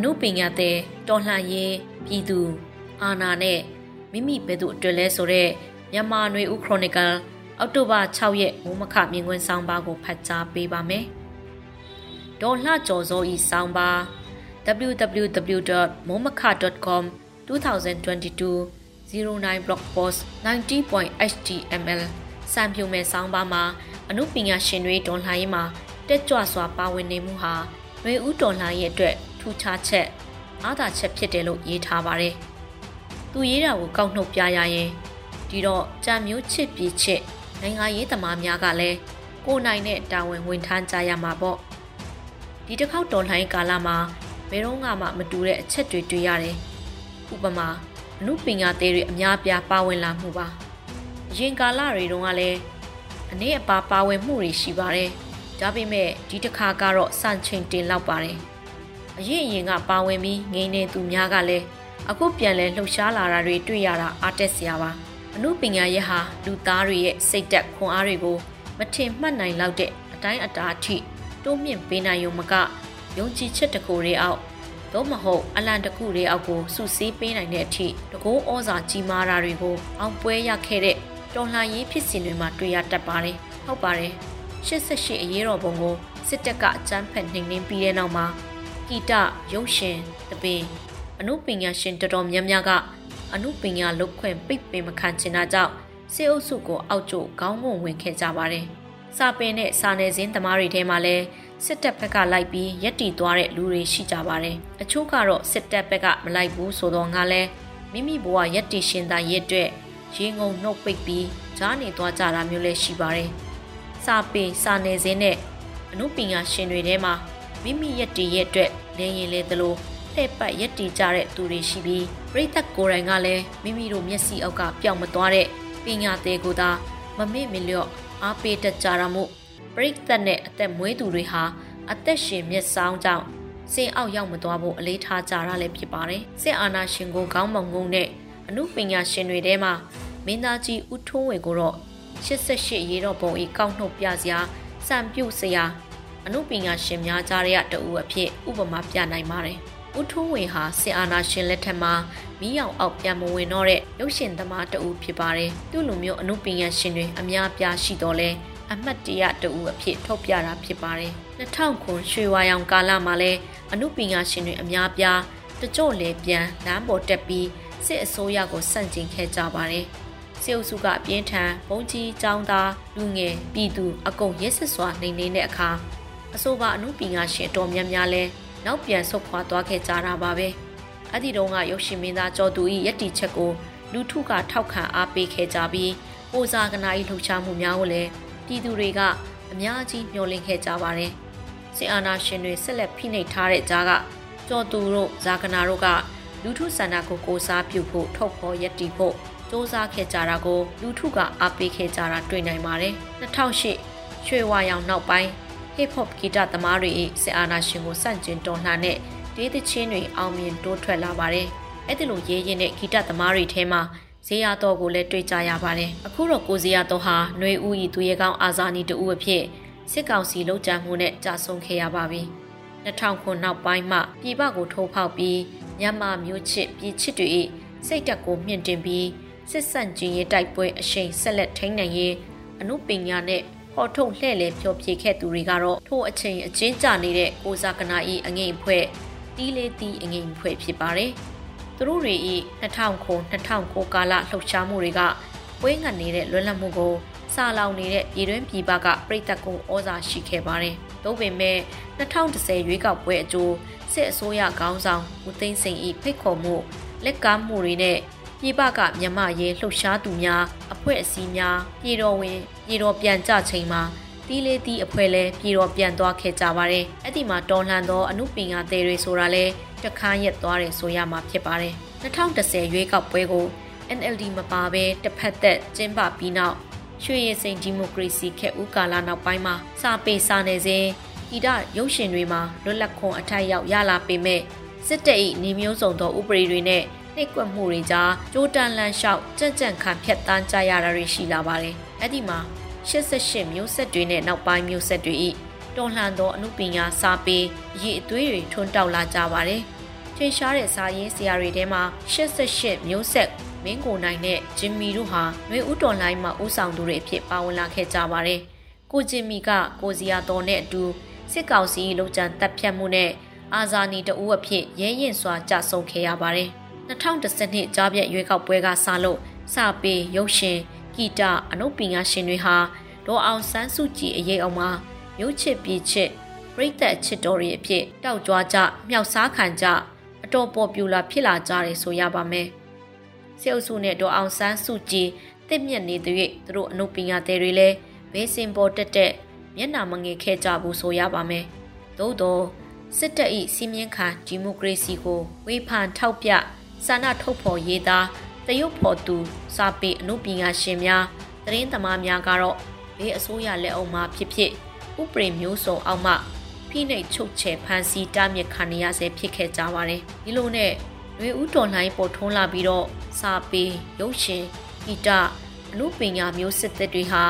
အမှုပညာတဲ့တော်လှန်ရေးပြည်သူ အာနာနဲ့မိမိဘယ်သူအတွက်လဲဆိုတော့မြန်မာနွေဦးခရိုနီကယ်အောက်တိုဘာ6ရက်မိုးမခမြင်ကွင်းဆောင်ပါကိုဖတ်ကြားပေးပါမယ်။ဒေါ်လှကျော်စောဤဆောင်ပါ www.momaka.com 2022 09 blog post 90.html စံပြုံမဲ့ဆောင်းပါမှာအမှုပညာရှင်တွေဒေါ်လှရေးမှာတက်ကြွစွာပါဝင်နေမှုဟာຫນွေဦးဒေါ်လှရဲ့အတွက် ထူးခြားချက်အားသာချက်ဖြစ်တယ်လို့ရေးထားပါတယ်။သူရေးတာကိုကောက်နှုတ်ပြရရင်ဒီတော့ကြာမျိုးချစ်ပြီးချစ်နိုင်ငံရေးသမားများကလည်းကိုနိုင်တဲ့တာဝန်ဝင်ထမ်းကြရမှာပေါ့။ဒီတစ်ခေါက်တော်လှန်ကာလမှာဘယ်တော့မှမတူတဲ့အချက်တွေတွေ့ရတယ်။ဥပမာအမှုပညာသေးတွေအများပြားပါဝင်လာမှုပါ။အရင်ကာလတွေတုန်းကလည်းအနေအပါပါဝင်မှုတွေရှိပါတယ်။ဒါပေမဲ့ဒီတစ်ခါကတော့စံချိန်တင်လောက်ပါတယ်။ အရင်အရင်ကပါဝင်ပြီးငိမ့်နေသူများကလည်းအခုပြန်လဲလှုပ်ရှားလာတာတွေတွေ့ရတာအားတက်စရာပါ။အမှုပညာရဲ့ဟာလူသားတွေရဲ့စိတ်သက်ခွန်အားတွေကိုမထင်မှတ်နိုင်လောက်တဲ့အတိုင်းအတာအထိတိုးမြင့်ပေးနိုင်ုံမကယုံကြည်ချက်တကူတွေအောက်သို့မဟုတ်အလံတကူတွေအောက်ကိုစုစည်းပေးနိုင်တဲ့အထိတကိုးဩဇာကြီးမားတာတွေကိုအောင်ပွဲရခဲ့တဲ့တော်လှန်ရေးဖြစ်စဉ်တွေမှာတွေ့ရတတ်ပါတယ်။ဟုတ်ပါတယ်။88အရေးတော်ပုံကိုစစ်တပ်ကအကြမ်းဖက်နှိမ်နင်းပြီးတဲ့နောက်မှာ ဂီတရုပ်ရှင်တပင်အမှုပညာရှင်တော်တော်များများကအမှုပညာလုတ်ခွင့်ပိတ်ပင်မခံချင်တာကြောင့်စေအုပ်စုကိုအောက်ကျခေါင်းငုံဝင်ခဲ့ကြပါတယ်။စာပင်နဲ့စာနယ်ဇင်းသမားတွေထဲမှာလည်းစစ်တပ်ဘက်ကလိုက်ပြီးရက်တီသွားတဲ့လူတွေရှိကြပါတယ်။အချို့ကတော့စစ်တပ်ဘက်ကမလိုက်ဘူးဆိုတော့ငါလဲမိမိဘဝရက်တီရှင်သားရဲ့အတွက်ရေငုံနှုတ်ပိတ်ပြီးဂျားနေသွားကြတာမျိုးလည်းရှိပါတယ်။စာပေစာနယ်ဇင်းနဲ့အမှုပညာရှင်တွေထဲမှာ မိမိရက်တီရဲ့အတွက်လင်းရင်လေသလိုလှည့်ပတ်ရက်တီကြတဲ့သူတွေရှိပြီးပြိသက်ကိုယ်တိုင်ကလည်းမိမိတို့မျက်စိအောက်ကပျောက်မသွားတဲ့ပညာသေးကိုသာမမေ့မလျော့အားပေးတတ်ကြတာမို့ပရိသတ်နဲ့အသက်မွေးသူတွေဟာအသက်ရှင်မျက်စောင်းကြောင့်စင်အောက်ရောက်မသွားဖို့အလေးထားကြတာလည်းဖြစ်ပါတယ်။စစ်အာဏာရှင်ကိုခေါင်းမုံငုံတဲ့အမှုပညာရှင်တွေထဲမှာမင်းသားကြီးဦးထွန်းဝေကိုတော့88ရေတော့ပုံဤကောက်နှုတ်ပြစရာစံပြုတ်စရာ အမှုပညာရှင်များကြားရတဲ့တူအဖြစ်ဥပမာပြနိုင်ပါတယ်။ဦးထွန်းဝေဟာစစ်အာဏာရှင်လက်ထက်မှာမီးရောင်အောက်ပြန်မဝင်တော့တဲ့ရုပ်ရှင်သမားတဦးဖြစ်ပါတယ်။သူ့လိုမျိုးအမှုပညာရှင်တွေအများပြားရှိတော့လဲအမှတ်တရတဦးအဖြစ်ထုတ်ပြတာဖြစ်ပါတယ်2000ခုရွှေဝါရောင်ကာလမှာလဲအမှုပညာရှင်တွေအများပြားတကြို့လေပြန်လမ်းပေါ်တက်ပြီးစစ်အစိုးရကိုစန့်ကျင်ခဲ့ကြပါတယ်စစ်အုပ်စုကအပြင်းထန်ဘုံကြီးចောင်းသားလူငယ်ပြည်သူအကုန်ရက်စစ်စွာနေနေတဲ့အခါ အဆိုပါအမှုပညာရှင်အတော်များများလဲနောက်ပြန်ဆုတ်ခွာသွားခဲ့ကြတာပါပဲအဲ့ဒီတုန်းကရုပ်ရှင်မင်းသားကျော်သူ၏ယက်တီချက်ကိုလူထုကထောက်ခံအားပေးခဲ့ကြပြီးပိုစာကနာ၏လှုပ်ရှားမှုများကိုလည်းပြည်သူတွေကအများကြီးမျှော်လင့်ခဲ့ကြပါတယ်။စစ်အာဏာရှင်တွေဆက်လက်ဖိနှိပ်ထားတဲ့ကြားကကြော်သူတို့ဇာကနာတို့ကလူထုဆန္ဒကိုကိုစားပြုဖို့ထုတ်ဖော်ရည်တည်ဖို့စ조사ခဲ့ကြတာကိုလူထုကအားပေးခဲ့ကြတာတွေ့နိုင်ပါတယ်။2008ရွှေဝါရောင်နောက်ပိုင်း hip hop ဂီတသမားတွေ၏စစ်အာဏာရှင်ကိုစန့်ကျင်တော်လှန်တဲ့ဒေသချင်းတွေအောင်မြင်တိုးထွက်လာပါတယ်။အဲ့ဒီလိုရေးရင်တဲ့ဂီတသမားတွေထဲမှာဇေယျတော်ကိုလည်းတွေ့ကြရပါတယ်။အခုတော့ကိုဇေယျတော်ဟာຫນွေဦးဤသူရဲကောင်းအာဇာနည်တူအဖြစ်စစ်ကောင်စီလုံခြံမှုနဲ့ကြာဆုံးခဲ့ရပါပြီ။2000ခုနောက်ပိုင်းမှပြည်ပကိုထိုးဖောက်ပြီးမြန်မာမျိုးချစ်ပြည်ချစ်တွေ၏စိတ်တက်ကိုမြင့်တင်ပြီးစစ်ဆန့်ကျင်ရေးတိုက်ပွဲအရှိန်ဆက်လက်ထိန်းနိုင်ရေးအမှုပညာနဲ့ ဟော်ထုတ်လှဲ့လေဖြောပြခဲ့သူတွေကတော့ထို့အချိန်အချင်းကြနေတဲ့ကိုဇာကနာဤအငိမ့်ဖွဲ့တီးလေးတီးအငိမ့်ဖွဲ့ဖြစ်ပါတယ်။သူတို့တွေဤ2000ခု2009ကာလလှုပ်ရှားမှုတွေကဝင်းငတ်နေတဲ့လွတ်လပ်မှုကိုစာလောင်နေတဲ့ပြည်တွင်းပြည်ပကပြည်သက်ကိုဩဇာရှိခဲ့ပါတယ်။သို့ပေမဲ့2010ရွေးကောက်ပွဲအကျိုးစစ်အစိုးရခေါင်းဆောင်ဦးသိန်းစိန်၏ဖိတ်ခေါ်မှုလက်ကားမှုတွေနဲ့ ပြည်ပကမြန်မာရေးလှုပ်ရှားသူများအဖွဲ့အစည်းများပြည်တော်ဝင်ပြည်တော်ပြန်ကြချိန်မှာတီးလေးတီးအဖွဲ့လဲပြည်တော်ပြန်သွားခဲ့ကြပါတယ်။အဲ့ဒီမှာတော်လှန်သောအမှုပညာသည်တွေဆိုတာလဲတခါရက်သွားတယ်ဆိုရမှာဖြစ်ပါတယ်2010ရွေးကောက်ပွဲကို NLD မပါဘဲတစ်ဖက်သက်ကျင်းပပြီးနောက်ရွှေရည်စိန်ဒီမိုကရေစီခေတ်ဦးကာလနောက်ပိုင်းမှာစာပေစာနယ်စဉ်ဤဒရုပ်ရှင်တွေမှာလွတ်လပ်ခွန်အထိုက်ရောက်ရလာပေမဲ့စစ်တပ်၏နေမျိုးစုံသောဥပဒေတွေနဲ့ နှိပ်ကွက်မှုတွေကြားကြိုးတန်းလန်းလျှောက်ကြံ့ကြံ့ခံဖြတ်တန်းကြရတာတွေရှိလာပါတယ်။အဲ့ဒီမှာ88မျိုးဆက်တွေနဲ့နောက်ပိုင်းမျိုးဆက်တွေ၏တွန်လှန်သောအမှုပညာစာပေရည်အသွေးတွေထွန်းတောက်လာကြပါတယ်။ထင်ရှားတဲ့စာရေးဆရာတွေထဲမှာ88မျိုးဆက်မင်းကိုနိုင်နဲ့ဂျင်မီတို့ဟာနှွေဦးတော်လိုင်းမှာဦးဆောင်သူတွေအဖြစ်ပါဝင်လာခဲ့ကြပါတယ်။ကိုဂျင်မီကကိုစီယာတော်နဲ့အတူစစ်ကောင်စီလုံခြံတပ်ဖြတ်မှုနဲ့အာဇာနည်တဦးအဖြစ်ရဲရင်စွာကြဆုံခဲ့ရပါတယ်။ 2010နှစ်ကြားပြည့်ရွေးကောက်ပွဲကစလို့စပေရုပ်ရှင်ဂီတအနုပညာရှင်တွေဟာဒေါ်အောင်ဆန်းစုကြည်အရေးအောင်မှာမြို့ချစ်ပြည်ချစ်ပြိသက်ချစ်တော်တွေအဖြစ်တောက်ကြွားကြမြောက်စားခံကြအတော်ပေါ်ပြူလာဖြစ်လာကြတယ်ဆိုရပါမယ်။စေအုပ်စုနဲ့ဒေါ်အောင်ဆန်းစုကြည်တစ်မြက်နေတဲ့၍သူတို့အနုပညာသည်တွေလည်းဘေးစင်ပေါ်တက်တက်မျက်နှာမငယ်ခဲ့ကြဘူးဆိုရပါမယ်။သို့တော့စစ်တပ်၏စီမင်းခံဒီမိုကရေစီကိုဝေဖန်ထောက်ပြ စာနာထုတ်ဖော်ရေးသားတရုတ်ဖော်သူစာပေအနုပညာရှင်များသတင်းသမားများကတော့ဘေးအစိုးရလက်အောက်မှာဖြစ်ဖြစ်ဥပဒေမျိုးစုံအောက်မှဖိနှိပ်ချုပ်ချယ်ဖန်ဆီးတားမြစ်ခံရဆဲဖြစ်ခဲ့ကြပါတယ်ဒီလိုနဲ့ရွေဦးတော်လှိုင်းပေါ်ထွန်းလာပြီးတော့စာပေရုပ်ရှင်ဂီတအနုပညာမျိုးစစ်သက်တွေဟာ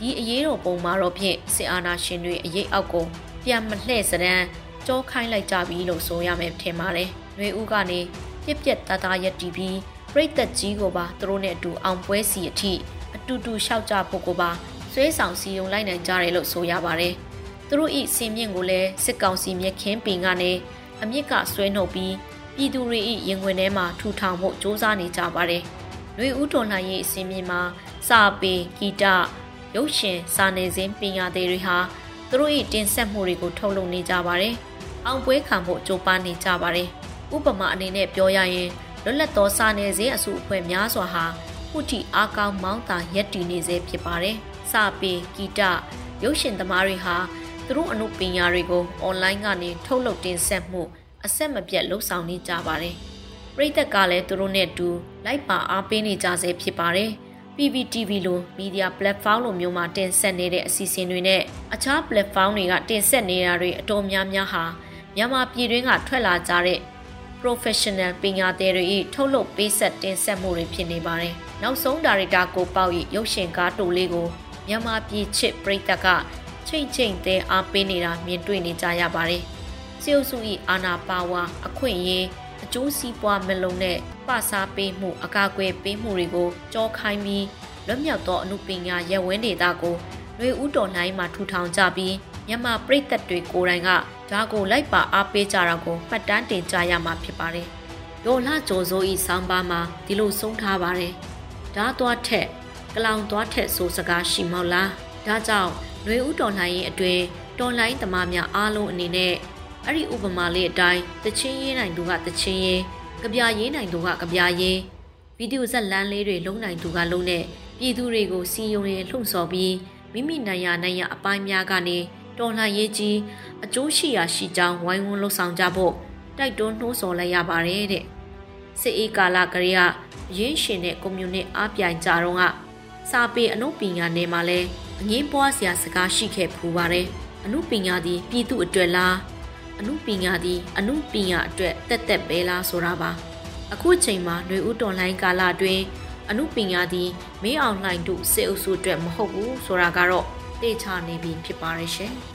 ဒီအရေးတော်ပုံမှာတော့ဖြင့်စစ်အာဏာရှင်တွေအရေးအောက်ကိုပြန်မလှည့်စရန်ကြောခိုင်းလိုက်ကြပြီလို့ဆိုရမယ်ထင်ပါတယ်။ရွေဦးကနေ ပြက်ပြက်သားသားရက်တီးပြီးပြိသက်ကြီးကိုပါသူတို့နဲ့အတူအောင်ပွဲစီအထိအတူတူရှောက်ကြဖို့ကိုပါဆွဲဆောင်စီယုံလိုက်နိုင်ကြတယ်လို့ဆိုရပါတယ်။သူတို့ဤစင်မြင့်ကိုလည်းစစ်ကောင်စီမြက်ခင်းပင်ကနေအမြင့်ကဆွဲနှုတ်ပြီးပြည်သူတွေဤရင်ဝင်ထဲမှာထူထောင်ဖို့စ조사နေကြပါတယ်။လွေဦးတော်လှန်ရေးအစင်မြင့်မှာစာပေဂီတရုပ်ရှင်စာနယ်ဇင်းပညာသည်တွေဟာသူတို့၏တင်ဆက်မှုတွေကိုထုတ်လုပ်နေကြပါတယ်။အောင်ပွဲခံဖို့ကြိုးပမ်းနေကြပါတယ်။ ဥပမာအနေနဲ့ပြောရရင်လွတ်လပ်သောစာနယ်ဇင်းအစုအဖွဲ့များစွာဟာခုထိအားကောင်းမောင်းတာရက်တည်နေစေဖြစ်ပါတယ်။စာပေဂီတရုပ်ရှင်သမားတွေဟာသူတို့အမှုပညာတွေကိုအွန်လိုင်းကနေထုတ်လုပ်တင်ဆက်မှုအဆက်မပြတ်လှုပ်ဆောင်နေကြပါတယ်။ပြည်သက်ကလည်းသူတို့နဲ့တူလိုက်ပါအားပေးနေကြဆဲဖြစ်ပါတယ်။ PPTV လို media platform လိုမျိုးမှာတင်ဆက်နေတဲ့အစီအစဉ်တွေနဲ့အခြား platform တွေကတင်ဆက်နေတာတွေအတော်များများဟာမြန်မာပြည်တွင်းကထွက်လာကြတဲ့ professional ပညာသည်တွေ၏ထုတ်လုပ်ပေးဆက်တင်ဆက်မှုတွေဖြစ်နေပါတယ်။နောက်ဆုံးဒါရိုက်တာကိုပေါ့၏ရုပ်ရှင်ကားတိုလေးကိုမြန်မာပြည်ချစ်ပရိသတ်ကချိန်ချိန်သေးအားပေးနေတာမြင်တွေ့နေကြရပါတယ်။စီအုပ်စု၏အာနာပါဝါအခွင့်အရေးအကျိုးစီးပွားမလုံးနဲ့ပစားပေးမှုအကာအကွယ်ပေးမှုတွေကိုကြောခိုင်းပြီးလွတ်မြောက်သောအမှုပညာရပ်ဝန်းဒေသကိုလွေဦးတော်လှိုင်းမှာထူထောင်ကြပြီးမြန်မာပြည်သက်တွေကိုယ်တိုင်က ဒါကိုလိုက်ပါအားပေးကြတာကိုမှတ်တမ်းတင်ကြရမှာဖြစ်ပါတယ်။ဒေါ်လာကျော်စိုးဤဆောင်းပါးမှာဒီလိုဆုံးထားပါတယ်။ဓာသွားထက်ကလောင်သွားထက်ဆိုစကားရှိမောက်လား။ဒါကြောင့်ຫນွေဦးတော်လှန်ရေးအတွင်တော်လှန်သမားများအားလုံးအနေနဲ့အဲ့ဒီဥပမာလေးအတိုင်းတချင်းရေးနိုင်သူကတချင်းရေးကြပြရေးနိုင်သူကကြပြရေးဗီဒီယိုဇက်လမ်းလေးတွေလုံးနိုင်သူကလုံးနဲ့ပြည်သူတွေကိုစီယုံရင်လှုံ့ဆော်ပြီးမိမိနိုင်ရနိုင်ရအပိုင်းများကနေတော်လှန်ရေးကြီး အကျိုးရှိရာရှိကြောင်းဝိုင်းဝန်းလှုပ်ဆောင်ကြဖို့တိုက်တွန်းနှိုးဆော်လိုက်ရပါတယ်တဲ့စစ်အေးကာလကလေးကရင်းရှင်တဲ့ကွန်မြူနစ်အားပြိုင်ကြတော့ကစာပေအနုပညာနယ်မှာလဲအငင်းပွားစရာစကားရှိခဲ့ဖူးပါတယ်အနုပညာသည်ပြည်သူအတွက်လားအနုပညာသည်အနုပညာအတွက်တက်တက်ပဲလားဆိုတာပါအခုချိန်မှာຫນွေဦးတော်လိုင်းကာလအတွင်းအနုပညာသည်မင်းအောင်လှိုင်တို့စစ်အုပ်စုအတွက်မဟုတ်ဘူးဆိုတာကတော့သိချနေပြီဖြစ်ပါရဲ့ရှင်။